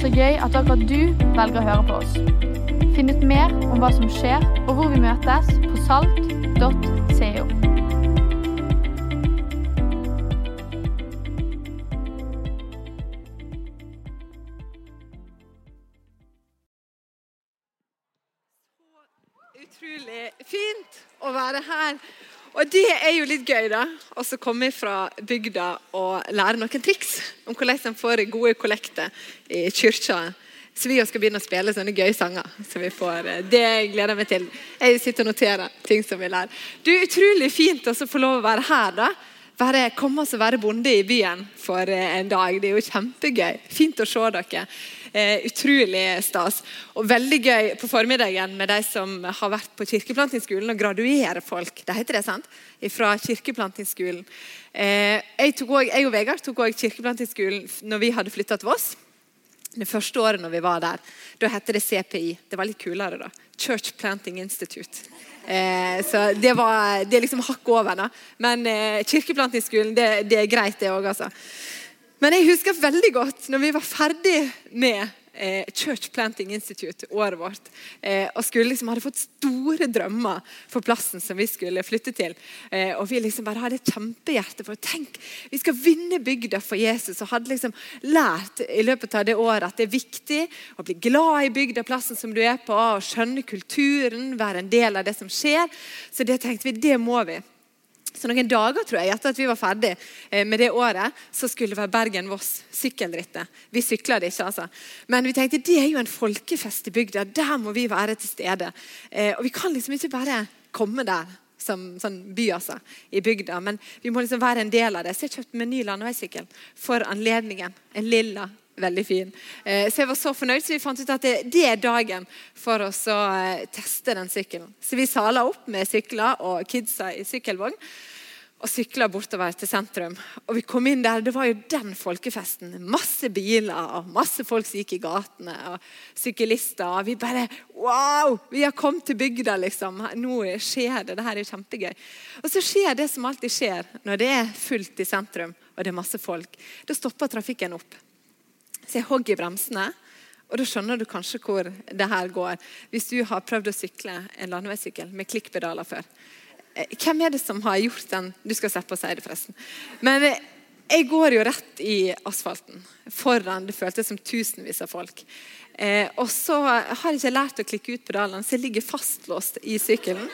Så gøy at akkurat du velger å høre på oss. Finn ut mer om hva som skjer, og hvor vi møtes på salt.co. Utrolig fint å være her. Og det er jo litt gøy, da. Og så komme fra bygda og lære noen triks om hvordan en får gode kollekter i kirka. Så vi skal begynne å spille sånne gøye sanger. Så vi får, Det det gleder jeg meg til. Jeg sitter og noterer ting som vi lærer. Du, Utrolig fint å få lov å være her. da. Bare komme oss og være bonde i byen for eh, en dag. Det er jo kjempegøy. Fint å se dere. Eh, utrolig stas. Og veldig gøy på formiddagen med de som har vært på kirkeplantingsskolen og graduerer folk. Det heter det, sant? Fra kirkeplantingsskolen. Eh, jeg, også, jeg og Vegard tok òg kirkeplantingsskolen når vi hadde flytta til Voss. Det første året når vi var der, da het det CPI. Det var litt kulere, da. Church Planting Institute. Eh, så det, var, det er liksom hakk over. da. Men eh, kirkeplantingsskolen, det, det, er greit, det òg, altså. Men jeg husker veldig godt når vi var ferdig med eh, Church Planting Institute, året vårt, eh, og skulle liksom hadde fått store drømmer for plassen som vi skulle flytte til. Eh, og vi liksom bare hadde et kjempehjerte for tenk, vi skal vinne bygda for Jesus. Og hadde liksom lært i løpet av det året at det er viktig å bli glad i bygda, plassen som du er på, og skjønne kulturen, være en del av det som skjer. Så det tenkte vi, det må vi. Så noen dager tror jeg, etter at vi var ferdig eh, med det året, så skulle det være Bergen-Voss sykkelrittet. Vi sykla det ikke, altså. Men vi tenkte det er jo en folkefest i bygda. Der må vi være til stede. Eh, og vi kan liksom ikke bare komme der som sånn by altså, i bygda, men vi må liksom være en del av det. Så jeg kjøpte meg ny landeveissykkel for anledningen. En lilla veldig fin. Eh, så jeg var så fornøyd, så vi fant ut at det, det er dagen for oss å teste den sykkelen. Så vi sala opp med sykler og kidsa i sykkelvogn og sykla bortover til sentrum. Og vi kom inn der, Det var jo den folkefesten. Masse biler og masse folk som gikk i gatene. og Syklister. og Vi bare Wow! Vi har kommet til bygda, liksom. Nå skjer det. Det her er kjempegøy. Og så skjer det som alltid skjer når det er fullt i sentrum og det er masse folk. Da stopper trafikken opp. Så jeg i bremsene. Og Da skjønner du kanskje hvor det her går, hvis du har prøvd å sykle en landeveissykkel med klikkpedaler før. Eh, hvem er det som har gjort den? Du skal slippe å si det, forresten. Men eh, jeg går jo rett i asfalten foran det føltes som tusenvis av folk. Eh, og så har jeg ikke lært å klikke ut pedalene, så jeg ligger fastlåst i sykkelen.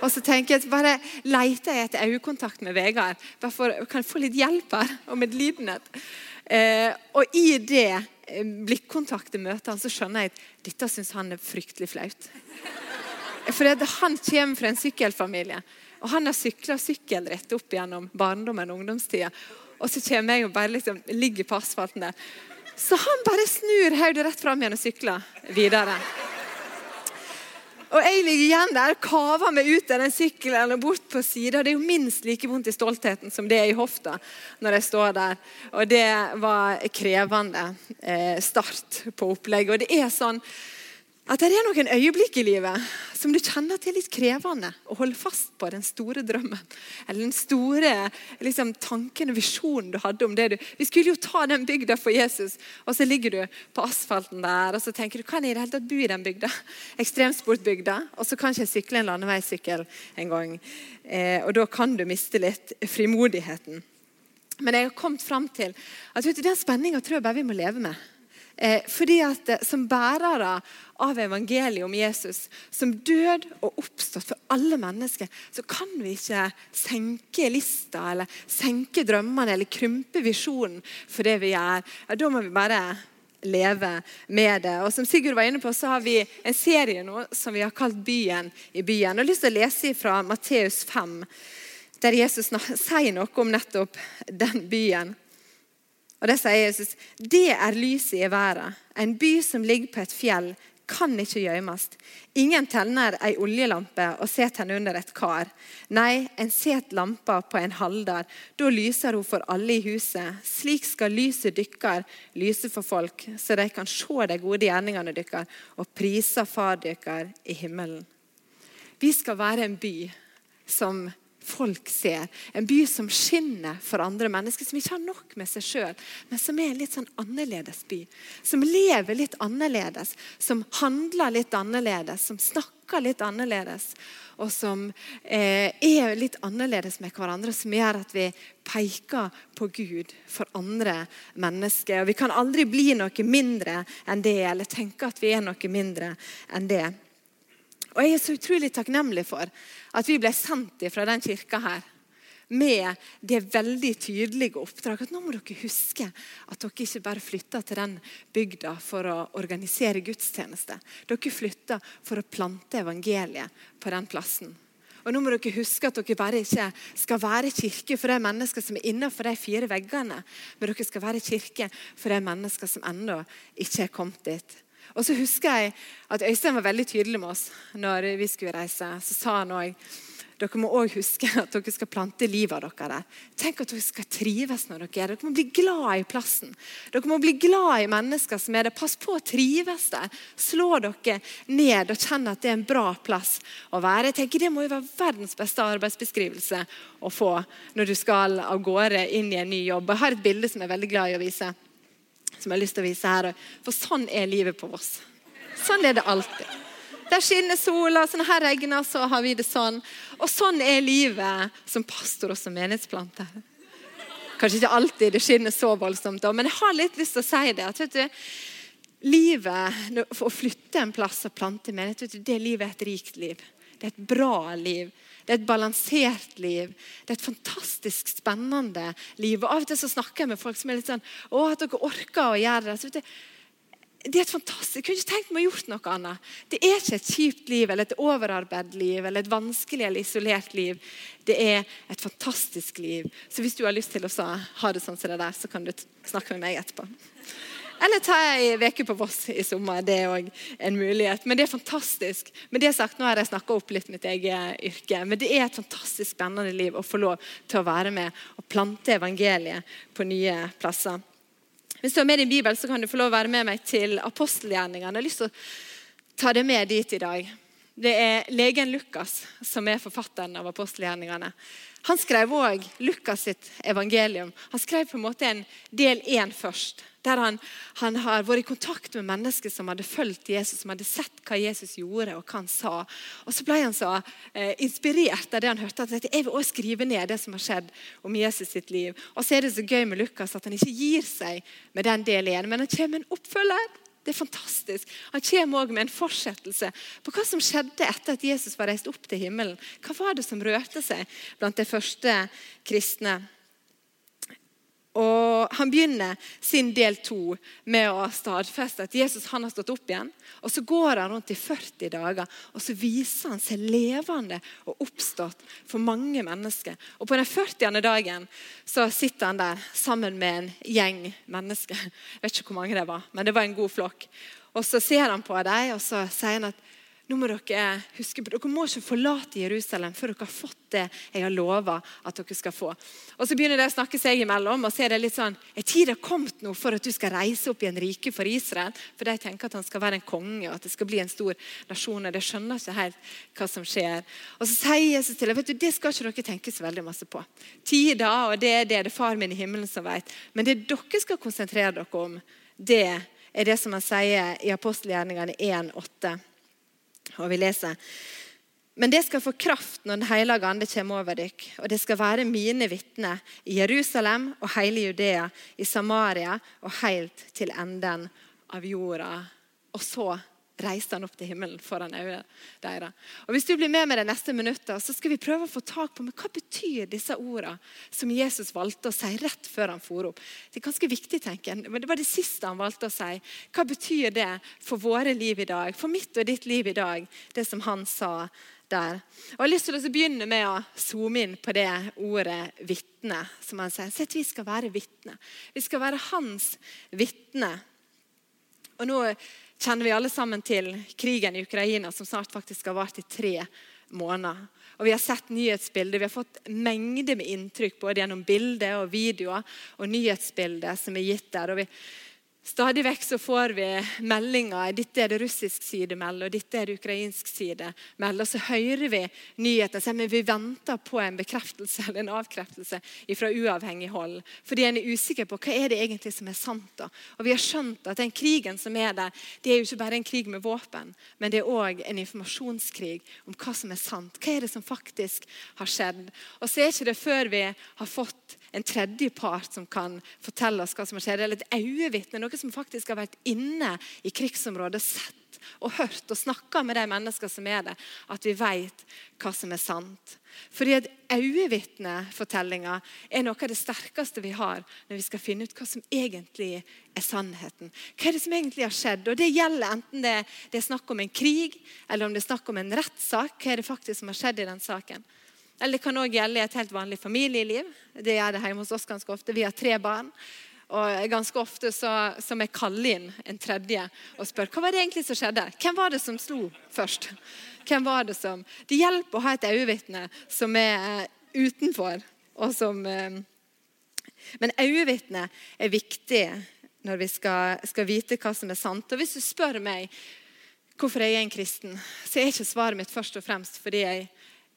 Og så tenker jeg, bare leter jeg etter øyekontakt med Vegard. Bare kan jeg få litt hjelp her, og medlidenhet. Eh, og i det eh, blikkontaktet møter han, så skjønner jeg at dette syns han er fryktelig flaut. For han kommer fra en sykkelfamilie. Og han har sykla sykkelrett opp gjennom barndommen og ungdomstida. Og så kommer jeg og bare liksom ligger på asfalten der. Så han bare snur hodet rett fram igjen og sykler videre. Og Jeg ligger igjen der og kaver meg ut av den sykkelen og bort på sida. Det er jo minst like vondt i stoltheten som det er i hofta når jeg står der. Og det var krevende eh, start på opplegget. Og det er sånn at det er noen øyeblikk i livet som du kjenner at er litt krevende å holde fast på den store drømmen. Eller den store liksom, tanken og visjonen du hadde om det du Vi skulle jo ta den bygda for Jesus, og så ligger du på asfalten der og så tenker du, kan jeg i det hele tatt bo i den bygda? Ekstremsportbygda. Og så kan ikke jeg sykle en landeveissykkel en gang. Eh, og da kan du miste litt frimodigheten. Men jeg har kommet fram til at vet du, den spenninga tror jeg bare vi må leve med. Eh, fordi at eh, Som bærere av evangeliet om Jesus, som død og oppstått for alle mennesker, så kan vi ikke senke lista eller senke drømmene eller krympe visjonen for det vi gjør. Ja, da må vi bare leve med det. Og Som Sigurd var inne på, så har vi en serie nå som vi har kalt 'Byen i byen'. Jeg har lyst til å lese fra Matteus 5, der Jesus sier noe om nettopp den byen. Og Det sier Jesus. Det er lyset i verden. En by som ligger på et fjell, kan ikke gjemmes. Ingen tenner ei oljelampe og setter henne under et kar. Nei, en setter lampa på en halder. Da lyser hun for alle i huset. Slik skal lyset dykkar lyse for folk, så de kan se de gode gjerningene dykkar og prise far dykkar i himmelen. Vi skal være en by som folk ser. En by som skinner for andre mennesker, som ikke har nok med seg sjøl, men som er en litt sånn annerledes by. Som lever litt annerledes, som handler litt annerledes, som snakker litt annerledes. Og som eh, er litt annerledes med hverandre, som gjør at vi peker på Gud for andre mennesker. Og Vi kan aldri bli noe mindre enn det, eller tenke at vi er noe mindre enn det. Og Jeg er så utrolig takknemlig for at vi ble sendt fra den kirka her med det veldig tydelige oppdraget at nå må dere huske at dere ikke bare flytter til den bygda for å organisere gudstjeneste. Dere flytter for å plante evangeliet på den plassen. Og nå må dere huske at dere bare ikke skal være kirke for de mennesker som er innenfor de fire veggene, men dere skal være kirke for de mennesker som ennå ikke er kommet dit. Og så husker jeg at Øystein var veldig tydelig med oss når vi skulle reise. Så sa han òg dere må også huske at dere skal plante livet av dere der. Tenk at dere skal trives når dere er Dere må bli glad i plassen. Dere må bli glad i mennesker som er der. Pass på å trives der. Slå dere ned og kjenne at det er en bra plass å være. Jeg tenker Det må jo være verdens beste arbeidsbeskrivelse å få når du skal av gårde inn i en ny jobb. Jeg har et bilde som jeg er veldig glad i å vise som jeg har lyst til å vise her. For sånn er livet på Voss. Sånn er det alltid. Der skinner sola, sånn her regner, så har vi det sånn. Og sånn er livet som pastor og som menighetsplanter. Kanskje ikke alltid det skinner så voldsomt, men jeg har litt lyst til å si det. at vet du, Livet, for Å flytte en plass og plante menighet, det livet er et rikt liv. Det er et bra liv. Det er et balansert liv. Det er et fantastisk spennende liv. Og Av og til så snakker jeg med folk som er litt sånn Å, at dere orker å gjøre det. det er et fantastisk, Jeg kunne ikke tenkt meg å gjort noe annet. Det er ikke et kjipt liv eller et overarbeidet liv eller et vanskelig eller isolert liv. Det er et fantastisk liv. Så hvis du har lyst til å ha det sånn som det der, så kan du snakke med meg etterpå. Eller ta ei uke på Voss i sommer. Det er òg en mulighet. Men det er fantastisk. Med det sagt, Nå har jeg snakka opp litt mitt eget yrke. Men det er et fantastisk spennende liv å få lov til å være med og plante evangeliet på nye plasser. Hvis du har med din bibel, så kan du få lov å være med meg til apostelgjerningene. Jeg har lyst til å ta det med dit i dag. Det er legen Lukas som er forfatteren av apostelgjerningene. Han skrev òg Lukas sitt evangelium. Han skrev på en måte en del én først. Der han, han, har vært i kontakt med mennesker som hadde fulgt Jesus, som hadde sett hva Jesus gjorde og hva han sa. Og Så ble han så eh, inspirert av det han hørte, at jeg vil også skrive ned det som har skjedd om Jesus sitt liv. Og så er det så gøy med Lukas at han ikke gir seg med den del igjen, men han kommer med en oppfølger. Det er fantastisk. Han kommer også med en fortsettelse på hva som skjedde etter at Jesus var reist opp til himmelen. Hva var det som rørte seg blant de første kristne? Og Han begynner sin del to med å stadfeste at Jesus han har stått opp igjen. og Så går han rundt i 40 dager og så viser han seg levende og oppstått for mange mennesker. Og På den 40. dagen så sitter han der sammen med en gjeng mennesker. Jeg vet ikke hvor mange det var, men det var en god flokk. Og Så ser han på dem og så sier han at nå må Dere huske på, dere må ikke forlate Jerusalem før dere har fått det jeg har lova at dere skal få. Og Så begynner de å snakke seg imellom. og så Er det litt sånn, er tida kommet nå for at du skal reise opp i en rike for Israel? For de tenker at han skal være en konge og at det skal bli en stor nasjon. og De skjønner ikke helt hva som skjer. Og Så sier Jesus til dem vet du, det skal ikke dere tenke så veldig masse på. Tida, og det det, det er far min i himmelen som vet. Men det dere skal konsentrere dere om, det er det som han sier i apostelgjerningene 1,8. Og vi leser men det skal få kraft når Den hellige ande kommer over dere. Og det skal være mine vitner i Jerusalem og hele Judea, i Samaria og helt til enden av jorda. Og så reiste han opp til himmelen foran øynene deres. Og Hvis du blir med meg de neste minuttene, så skal vi prøve å få tak på men hva betyr disse ordene som Jesus valgte å si rett før han for opp. Det er ganske viktig, tenker jeg. Men det var det siste han valgte å si. Hva betyr det for våre liv i dag, for mitt og ditt liv i dag, det som han sa der. Og Jeg har lyst til å begynne med å zoome inn på det ordet 'vitne'. som han sier. Sett, Vi skal være vitne. Vi skal være hans vitne. Og nå kjenner vi alle sammen til krigen i Ukraina, som snart faktisk har vart i tre måneder. Og Vi har sett nyhetsbilder, vi har fått mengder med inntrykk både gjennom bilder og videoer og nyhetsbilder som er gitt der. Og vi Stadig vekk så får vi meldinger. Dette er det russisk side melder, og dette er det ukrainsk side melder. Så hører vi nyhetene, men vi venter på en bekreftelse eller en avkreftelse fra uavhengig hold. Fordi en er usikker på hva er det egentlig som er sant. da. Og Vi har skjønt at den krigen som er der, det er jo ikke bare en krig med våpen, men det er òg en informasjonskrig om hva som er sant. Hva er det som faktisk har skjedd? Og så er ikke det før vi har fått en tredje part som kan fortelle oss hva som har skjedd, eller et øyevitne, noe som faktisk har vært inne i krigsområdet, sett og hørt og snakka med de mennesker som er der, at vi vet hva som er sant. Fordi at Øyevitnefortellinga er noe av det sterkeste vi har når vi skal finne ut hva som egentlig er sannheten. Hva er det som egentlig har skjedd? Og Det gjelder enten det, det er snakk om en krig eller om det er snakk om en rettssak. Hva er det faktisk som har skjedd i den saken? Eller det kan òg gjelde i et helt vanlig familieliv. Det er det hjemme hos oss ganske ofte. Vi har tre barn. Og ganske ofte så, så jeg kaller inn en tredje og spør hva var det egentlig som skjedde. Hvem var det som slo først? Hvem var Det som... Det hjelper å ha et øyevitne som er utenfor. og som... Eh, men øyevitne er viktig når vi skal, skal, vite hva som er sant. Og Hvis du spør meg hvorfor jeg er en kristen, så er ikke svaret mitt først og fremst fordi jeg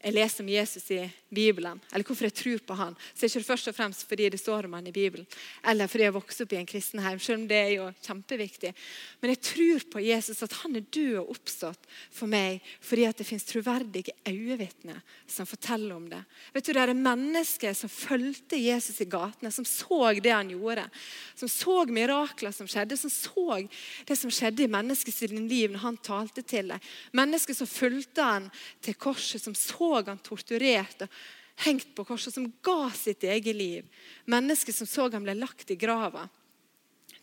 jeg leser om Jesus i Bibelen, eller hvorfor jeg tror på han, så er det ikke først og fremst fordi det står om han i Bibelen, eller fordi jeg vokste opp i en kristen heim, selv om det er jo kjempeviktig. Men jeg tror på Jesus, at han er død og oppstått for meg fordi at det fins troverdige øyevitner som forteller om det. Vet du, Det er mennesker som fulgte Jesus i gatene, som så det han gjorde, som så mirakler som skjedde, som så det som skjedde i menneskets liv når han talte til dem. Mennesker som fulgte han til korset, som så han torturert og hengt på korset, som ga sitt eget liv. Mennesker som så han ble lagt i grava.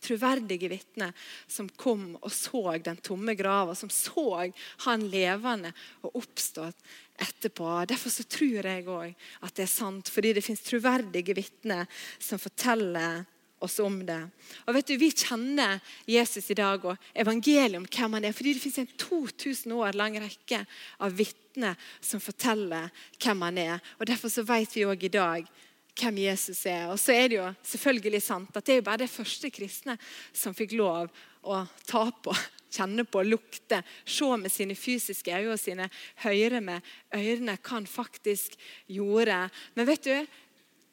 Troverdige vitner som kom og så den tomme grava, som så han levende og oppstått etterpå. Derfor så tror jeg òg at det er sant, fordi det fins troverdige vitner som forteller oss om det. Og vet du, Vi kjenner Jesus i dag og evangeliet om hvem han er. Fordi det fins en 2000 år lang rekke av vitner som forteller hvem han er. Og Derfor så vet vi òg i dag hvem Jesus er. Og så er det jo selvfølgelig sant at det er jo bare de første kristne som fikk lov å ta på, kjenne på, lukte, se med sine fysiske øyne og sine høre med ørene hva han faktisk gjorde. Men vet du,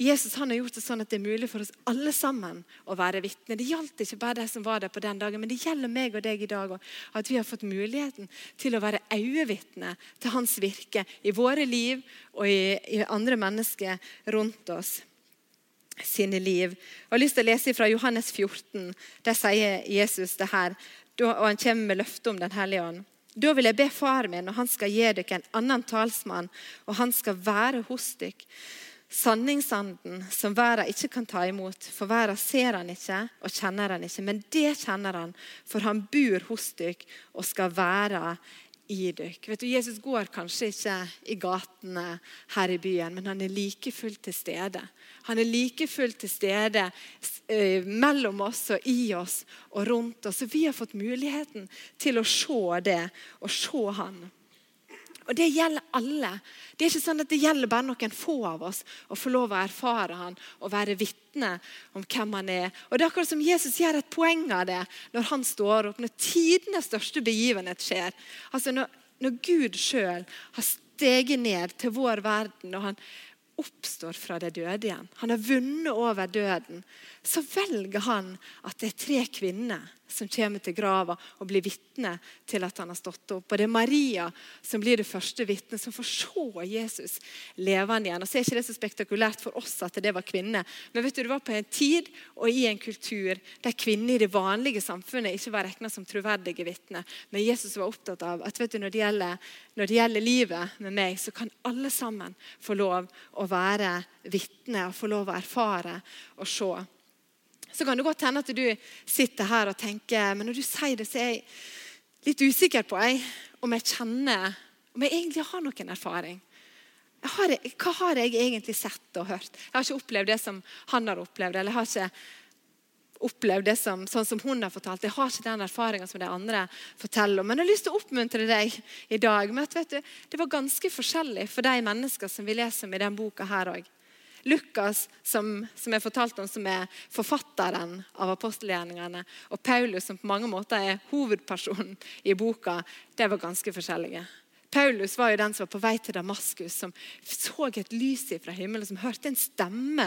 Jesus han har gjort det sånn at det er mulig for oss alle sammen å være vitne. Det gjaldt ikke bare de som var der på den dagen, men det gjelder meg og deg i dag òg. At vi har fått muligheten til å være øyevitne til hans virke i våre liv og i, i andre mennesker rundt oss sine liv. Jeg har lyst til å lese fra Johannes 14. Der sier Jesus det her, og han kommer med løfte om Den hellige ånd. Da vil jeg be far min, og han skal gi dere en annen talsmann, og han skal være hos dere Sanningsanden som verden ikke kan ta imot, for verden ser han ikke og kjenner han ikke. Men det kjenner han, for han bor hos dere og skal være i dere. Vet du, Jesus går kanskje ikke i gatene her i byen, men han er like fullt til stede. Han er like fullt til stede eh, mellom oss og i oss og rundt oss. Så vi har fått muligheten til å se det og se han. Og Det gjelder alle. Det er ikke sånn at det gjelder bare noen få av oss å få lov å erfare han og være vitne om hvem han er. Og Det er akkurat som Jesus gjør et poeng av det når han står opp, når tidenes største begivenhet skjer. Altså Når, når Gud sjøl har steget ned til vår verden, og han oppstår fra de døde igjen, han har vunnet over døden, så velger han at det er tre kvinner som kommer til grava og blir vitne til at han har stått opp. Og Det er Maria som blir det første vitnet, som får se Jesus levende igjen. Og så er ikke det så spektakulært for oss at det var kvinner, men vet du, det var på en tid og i en kultur der kvinner i det vanlige samfunnet ikke var regna som troverdige vitner. Men Jesus var opptatt av at vet du, når det, gjelder, når det gjelder livet med meg, så kan alle sammen få lov å være vitne og få lov å erfare og se. Så kan det godt hende at du sitter her og tenker men når du sier det, så er jeg litt usikker på jeg, om jeg kjenner Om jeg egentlig har noen erfaring. Har hva har jeg egentlig sett og hørt? Jeg har ikke opplevd det som han har opplevd. eller jeg har ikke opplevd det som, sånn som hun har fortalt. Jeg har ikke den erfaringa som de andre forteller om. Men jeg har lyst til å oppmuntre deg i dag med at du, det var ganske forskjellig for de mennesker som vi leser om i denne boka her òg. Lukas, som, som jeg fortalte om, som er forfatteren av apostelgjerningene, og Paulus, som på mange måter er hovedpersonen i boka, det var ganske forskjellige. Paulus var jo den som var på vei til Damaskus, som så et lys fra himmelen, som hørte en stemme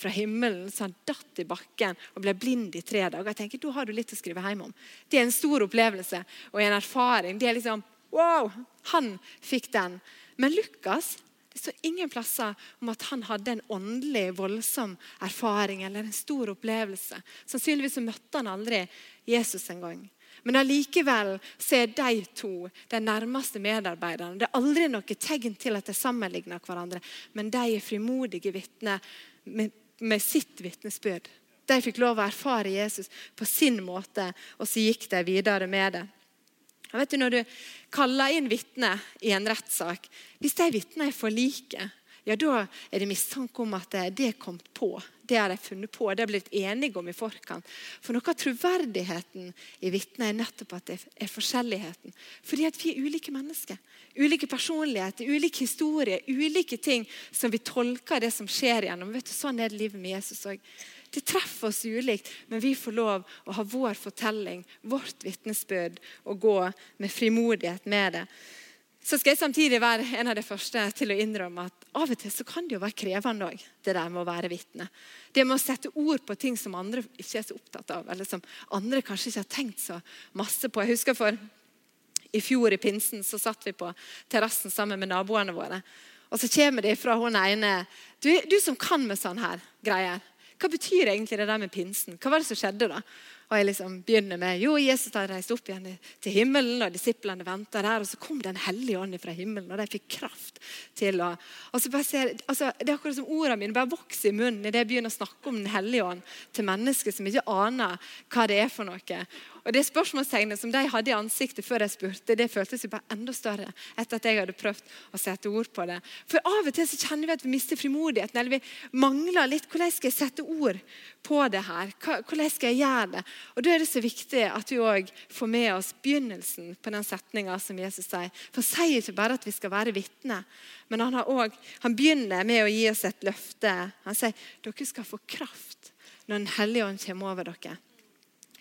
fra himmelen, så han datt i bakken og ble blind i tre dager. Jeg tenker, Da har du litt å skrive hjem om. Det er en stor opplevelse og en erfaring. Det er liksom, wow, Han fikk den. Men Lukas det står ingen plasser om at han hadde en åndelig voldsom erfaring eller en stor opplevelse. Sannsynligvis møtte han aldri Jesus en gang. Men allikevel er de to de nærmeste medarbeiderne. Det er aldri noe tegn til at de sammenligner hverandre, men de er frimodige vitner med, med sitt vitnesbyrd. De fikk lov å erfare Jesus på sin måte, og så gikk de videre med det. Og vet du, Når du kaller inn vitner i en rettssak, hvis de vitnene er for like, ja, da er det mistanke om at det er kommet på. Det har de funnet på, det har blitt enige om i forkant. For Noe av troverdigheten i vitner er nettopp at det er forskjelligheten. Fordi at vi er ulike mennesker. Ulike personligheter, ulike historier, ulike ting som vi tolker det som skjer gjennom. Vet du, Sånn er det livet med Jesus òg. Det treffer oss ulikt, men vi får lov å ha vår fortelling, vårt vitnesbyrd, og gå med frimodighet med det. Så skal jeg samtidig være en av de første til å innrømme at av og til så kan det jo være krevende òg, det der med å være vitne. Det med å sette ord på ting som andre ikke er så opptatt av, eller som andre kanskje ikke har tenkt så masse på. Jeg husker for i fjor i pinsen så satt vi på terrassen sammen med naboene våre. Og så kommer det fra hun ene du, du som kan med sånn her greier. Hva betyr egentlig det der med pinsen? Hva var det som skjedde da? Og jeg liksom begynner med jo, Jesus har reist opp igjen til himmelen, og disiplene venta der. Og så kom Den hellige ånd fra himmelen, og de fikk kraft til å og så bare ser, altså, Det er akkurat som ordene mine bare vokser i munnen idet jeg begynner å snakke om Den hellige ånd til mennesker som ikke aner hva det er for noe. Og Det spørsmålstegnet som de hadde i ansiktet før jeg spurte, det føltes jo bare enda større etter at jeg hadde prøvd å sette ord på det. For Av og til så kjenner vi at vi mister frimodigheten, eller vi mangler litt. Hvordan skal jeg sette ord på det her? Hvordan skal jeg gjøre det? Og Da er det så viktig at vi òg får med oss begynnelsen på den setninga som Jesus sier. For Han sier ikke bare at vi skal være vitner, men han, også, han begynner med å gi oss et løfte. Han sier dere skal få kraft når Den hellige ånd kommer over dere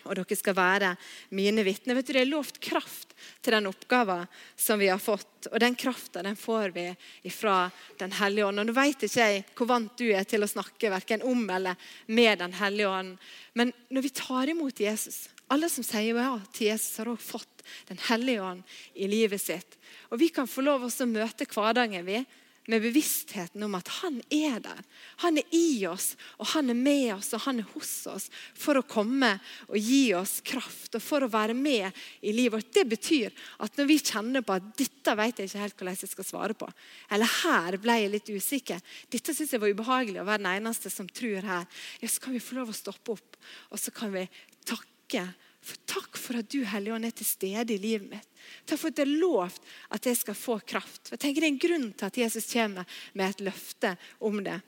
og dere skal være mine vitner. Vet du, Det er lovt kraft til den oppgaven som vi har fått. Og den krafta får vi fra Den hellige ånd. Og Nå vet ikke jeg hvor vant du er til å snakke verken om eller med Den hellige ånd. Men når vi tar imot Jesus Alle som sier ja til Jesus, har også fått Den hellige ånd i livet sitt. Og Vi kan få lov å møte hverdagen vi med bevisstheten om at han er der. Han er i oss, og han er med oss og han er hos oss for å komme og gi oss kraft og for å være med i livet vårt. Det betyr at når vi kjenner på at 'dette vet jeg ikke helt hvordan jeg skal svare på', eller 'her ble jeg litt usikker', 'dette syns jeg var ubehagelig å være den eneste som tror her', ja, så kan vi få lov å stoppe opp, og så kan vi takke for takk for at du Hellige Ånd, er til stede i livet mitt. Takk for at det er lovt at jeg skal få kraft. Jeg tenker Det er en grunn til at Jesus kommer med et løfte om det.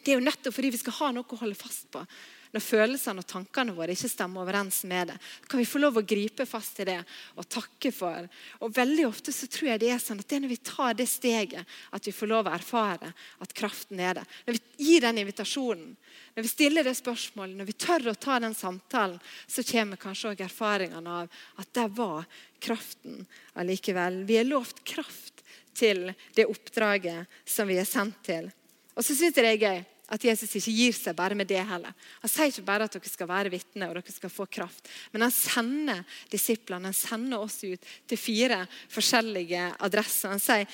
Det er jo nettopp fordi vi skal ha noe å holde fast på når følelsene og tankene våre ikke stemmer overens med det. Kan vi få lov å gripe fast i det og takke for? Og Veldig ofte så tror jeg det er sånn at det er når vi tar det steget, at vi får lov å erfare at kraften er der. Når vi gir den invitasjonen, når vi stiller det spørsmålet, når vi tør å ta den samtalen, så kommer kanskje også erfaringene av at der var kraften allikevel. Vi er lovt kraft til det oppdraget som vi er sendt til. Og så syns jeg det er gøy at Jesus ikke gir seg bare med det heller. Han sier ikke bare at dere skal være vitner og dere skal få kraft. Men han sender disiplene, han sender oss ut til fire forskjellige adresser. Han sier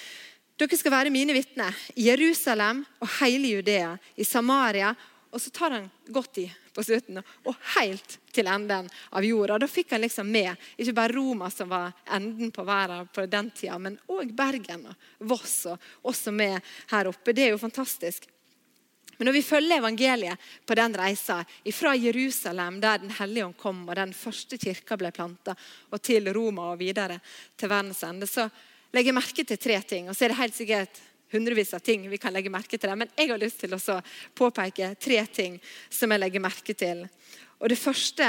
dere skal være mine vitner i Jerusalem og hele Judea, i Samaria. Og så tar han godt i på slutten, og helt til enden av jorda. Da fikk han liksom med ikke bare Roma, som var enden på verden på den tida, men òg Bergen og Voss, og også med her oppe. Det er jo fantastisk. Men når vi følger evangeliet på den reisa fra Jerusalem, der Den hellige ånd kom, og den første kirka ble planta, og til Roma og videre til verdens ende, så legger jeg merke til tre ting. Og så er det helt sikkert hundrevis av ting vi kan legge merke til. Det. Men jeg har lyst til å påpeke tre ting som jeg legger merke til. Og Det første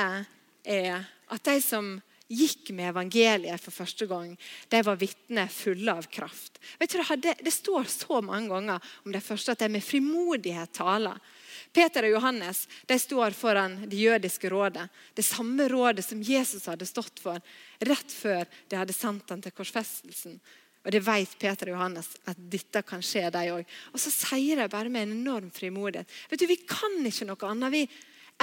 er at de som gikk med evangeliet for første gang, de var vitner fulle av kraft. Det, det, står så mange ganger om det første at de med frimodighet taler. Peter og Johannes de står foran det jødiske rådet. Det samme rådet som Jesus hadde stått for rett før de hadde sendt ham til korsfestelsen. Og det vet Peter og Johannes at dette kan skje, de òg. Og så sier de bare med en enorm frimodighet. Vet du, Vi kan ikke noe annet vi,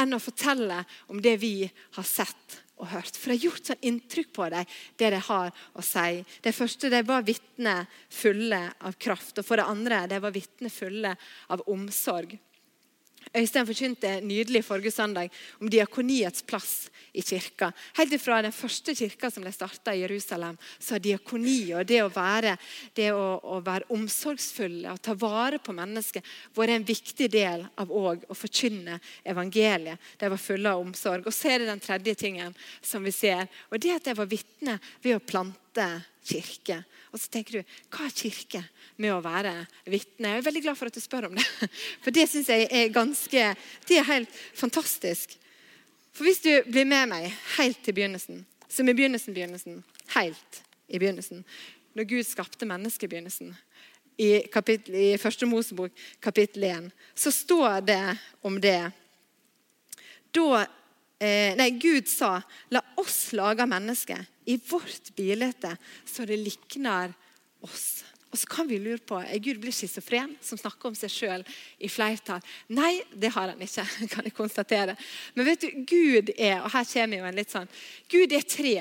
enn å fortelle om det vi har sett og hørt. For det har gjort sånn inntrykk på dem, det de har å si. Det første de var vitner fulle av kraft. Og for det andre de var vitner fulle av omsorg. Øystein forkynte nydelig forrige søndag om diakoniets plass i kirka. Helt fra den første kirka som ble starta i Jerusalem, så har diakoni og det å være, det å, å være omsorgsfulle og ta vare på mennesker vært en viktig del av å forkynne evangeliet. De var fulle av omsorg. Og så er det den tredje tingen som vi ser, og det at de var vitne ved å plante kirke. Og så tenker du, Hva er kirke med å være vitne? Jeg er veldig glad for at du spør om det. For det syns jeg er ganske, det er helt fantastisk. For hvis du blir med meg helt til begynnelsen, som i begynnelsen, begynnelsen, helt i begynnelsen, når Gud skapte mennesket i begynnelsen, i, kapittel, i første Mosebok kapittel 1, så står det om det. Da eh, Nei, Gud sa, la oss lage mennesket i vårt bilde så det likner oss. Og så kan vi lure på er Gud blir schizofren, som snakker om seg sjøl i flertall. Nei, det har han ikke. kan jeg konstatere. Men vet du, Gud er og her kommer jo en litt sånn, Gud er tre,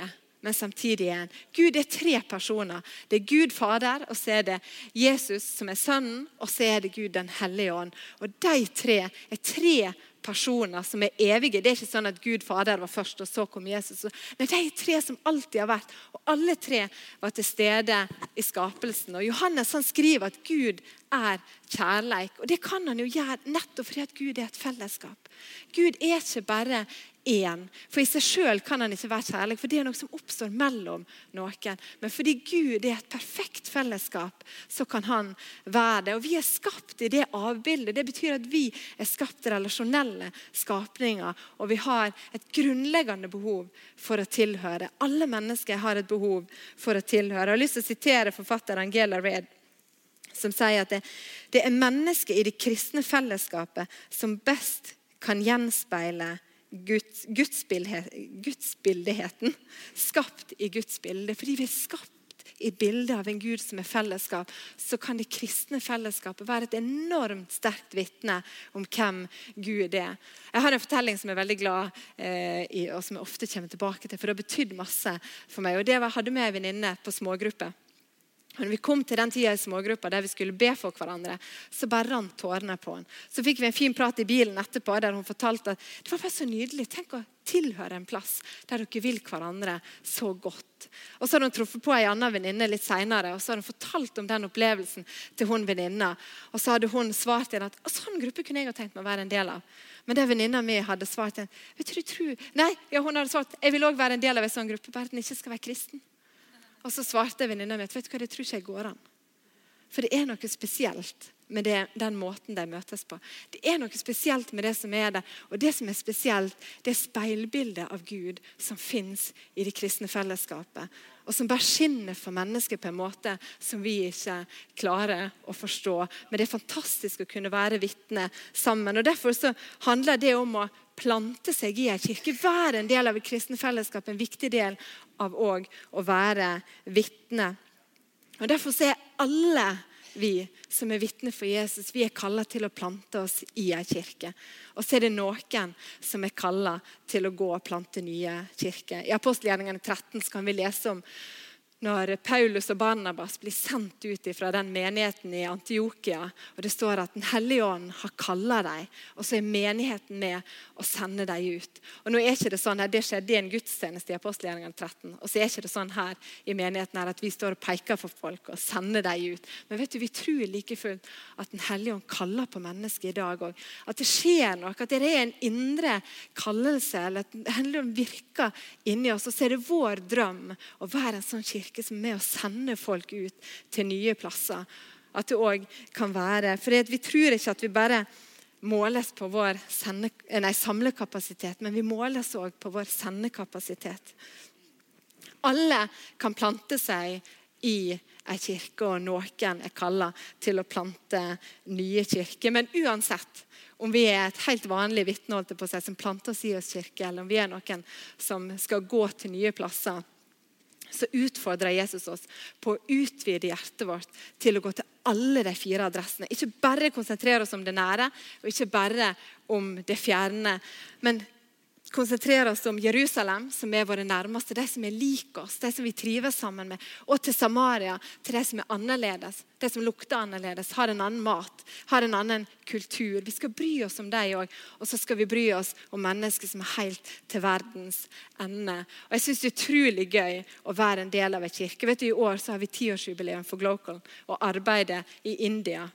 men samtidig en. Gud er tre personer. Det er Gud Fader, og så er det Jesus som er Sønnen, og så er det Gud den hellige ånd. Og De tre er tre personer som er evige. Det er ikke sånn at Gud Fader var først, og så kom Jesus. Nei, De tre som alltid har vært, og alle tre var til stede i skapelsen. Og Johannes han skriver at Gud er kjærleik. Og det kan han jo gjøre nettopp fordi at Gud er et fellesskap. Gud er ikke bare én. For i seg sjøl kan han ikke være kjærlig, for det er noe som oppstår mellom noen. Men fordi Gud er et perfekt fellesskap, så kan han være det. Og vi er skapt i det avbildet. Det betyr at vi er skapt relasjonelle skapninger. Og vi har et grunnleggende behov for å tilhøre. Alle mennesker har et behov for å tilhøre. Jeg har lyst til å sitere forfatter Angela Red som sier at det, det er mennesket i det kristne fellesskapet som best kan gjenspeile Guds, gudsbildigheten. Skapt i Guds bilde. Fordi vi er skapt i bildet av en Gud som er fellesskap, så kan det kristne fellesskapet være et enormt sterkt vitne om hvem Gud er. Jeg har en fortelling som jeg er veldig glad eh, i, og som jeg ofte kommer tilbake til. For det har betydd masse for meg. Og det hadde med en venninne på smågruppe. Og når vi kom til den tida i smågruppa der vi skulle be for hverandre, så bare rant tårene på henne. Så fikk vi en fin prat i bilen etterpå der hun fortalte at det var bare så nydelig. Tenk å tilhøre en plass der dere vil hverandre så godt. Og Så hadde hun truffet på ei anna venninne litt seinere og så hadde hun fortalt om den opplevelsen til hun venninna. Og så hadde hun svart igjen at sånn gruppe kunne jeg ha tenkt meg å være en del av. Men det venninna mi hadde svart igjen vet du, tro... Nei, ja, hun hadde svart jeg vil òg være en del av en sånn gruppe, bare at den ikke skal være kristen. Og så svarte venninna mi at vet du hva, det tror ikke jeg går an. For det er noe spesielt med det, den måten de møtes på. Det er noe spesielt med det som er det. Og det som er spesielt, det er speilbildet av Gud som fins i det kristne fellesskapet. Og som bare skinner for mennesker på en måte som vi ikke klarer å forstå. Men det er fantastisk å kunne være vitne sammen. Og Derfor så handler det om å plante seg i en kirke. Være en del av et fellesskap. En viktig del av å være vitne. Og Derfor er alle vi som er vitne for Jesus, vi er kalla til å plante oss i ei kirke. Og så er det noen som er kalla til å gå og plante nye kirker. I apostelgjerningene 13 kan vi lese om når Paulus og Barnabas blir sendt ut fra den menigheten i Antiokia, og det står at Den hellige ånd har kalla dem, og så er menigheten med å sende dem ut. Og nå er ikke Det sånn her, det skjedde i en gudstjeneste i apostelgjerningene 13. Og så er ikke det sånn her i menigheten her at vi står og peker for folk og sender dem ut. Men vet du, vi tror like fullt at Den hellige ånd kaller på mennesker i dag òg. At det skjer noe, at det er en indre kallelse, eller at Den hellige ånd virker inni oss. Og så er det vår drøm å være en sånn kirke virke som med å sende folk ut til nye plasser. At det òg kan være For vi tror ikke at vi bare måles på vår sende, nei, samlekapasitet, men vi måles òg på vår sendekapasitet. Alle kan plante seg i ei kirke, og noen er kalla til å plante nye kirker. Men uansett om vi er et helt vanlig vitne som planter oss i oss kirke, eller om vi er noen som skal gå til nye plasser, så utfordrer Jesus oss på å utvide hjertet vårt til å gå til alle de fire adressene. Ikke bare konsentrere oss om det nære og ikke bare om det fjerne. Men konsentrere oss om Jerusalem, som er våre nærmeste, de som er lik oss, de som vi trives sammen med, og til Samaria, til de som er annerledes, de som lukter annerledes, har en annen mat, har en annen kultur. Vi skal bry oss om dem òg, og så skal vi bry oss om mennesker som er helt til verdens ende. Og Jeg syns det er utrolig gøy å være en del av en kirke. Vet du, I år så har vi tiårsjubileum for Glocal og arbeidet i India.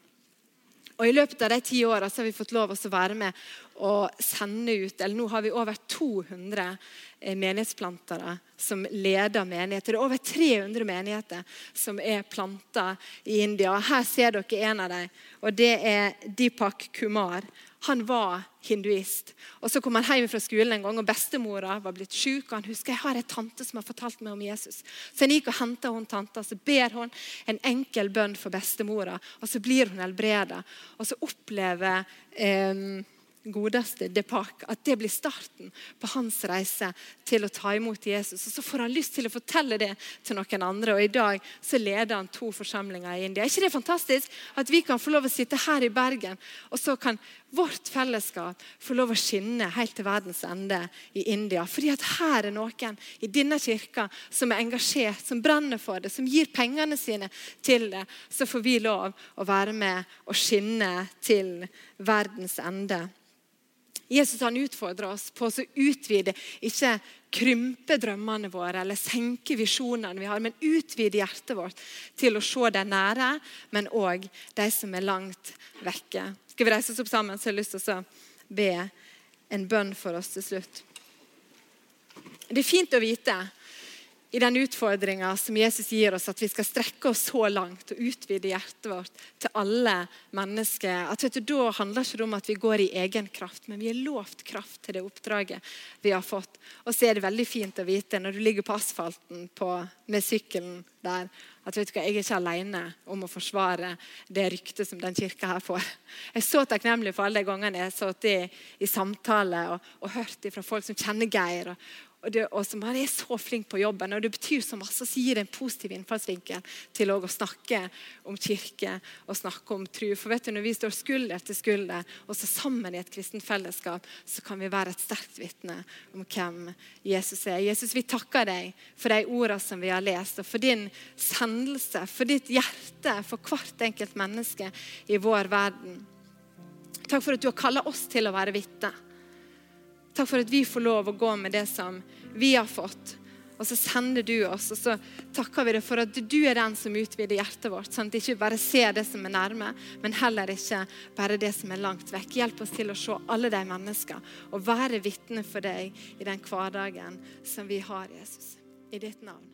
Og I løpet av de ti åra har vi fått lov å være med og sende ut eller Nå har vi over 200 eh, menighetsplantere som leder menigheter. Det er over 300 menigheter som er planta i India. Her ser dere en av dem, og det er Deepak Kumar. Han var hinduist. Og Så kom han hjem fra skolen en gang, og bestemora var blitt syk. Og han husker jeg har en tante som har fortalt meg om Jesus. Så han gikk og henta hun tanta, så ber hun en enkel bønn for bestemora. Og så blir hun helbreda. Og så opplever eh, godeste Depak, at det blir starten på hans reise til å ta imot Jesus. Og Så får han lyst til å fortelle det til noen andre, og i dag så leder han to forsamlinger i India. Er ikke det fantastisk at vi kan få lov å sitte her i Bergen, og så kan vårt fellesskap få lov å skinne helt til verdens ende i India? Fordi at her er noen i denne kirka som er engasjert, som brenner for det, som gir pengene sine til det. Så får vi lov å være med og skinne til verdens ende. Jesus han utfordrer oss på å utvide, ikke krympe drømmene våre eller senke visjonene vi har, men utvide hjertet vårt til å se de nære, men òg de som er langt vekke. Skal vi reise oss opp sammen, så har jeg lyst til å be en bønn for oss til slutt. Det er fint å vite i den utfordringa som Jesus gir oss, at vi skal strekke oss så langt og utvide hjertet vårt til alle mennesker. At vet du, Da handler det ikke om at vi går i egen kraft, men vi er lovt kraft til det oppdraget vi har fått. Og så er det veldig fint å vite når du ligger på asfalten på, med sykkelen der, at vet du hva, jeg er ikke alene om å forsvare det ryktet som den kirka her får. Jeg er så takknemlig for alle de gangene jeg har sittet i, i samtale og, og hørt fra folk som kjenner Geir. og og, det, og som han er så flink på jobben. og Det betyr så masse, så gir det en positiv innfallsvinkel til å snakke om kirke og snakke om tro. For vet du, Når vi står skulder til skulder og så sammen i et kristent fellesskap, så kan vi være et sterkt vitne om hvem Jesus er. Jesus, vi takker deg for de ordene som vi har lest, og for din sendelse, for ditt hjerte for hvert enkelt menneske i vår verden. Takk for at du har kalt oss til å være vitne. Takk for at vi får lov å gå med det som vi har fått. Og så sender du oss, og så takker vi deg for at du er den som utvider hjertet vårt. Sånn at ikke bare ser det som er nærme, men heller ikke bare det som er langt vekk. Hjelp oss til å se alle de mennesker og være vitne for deg i den hverdagen som vi har, Jesus. I ditt navn.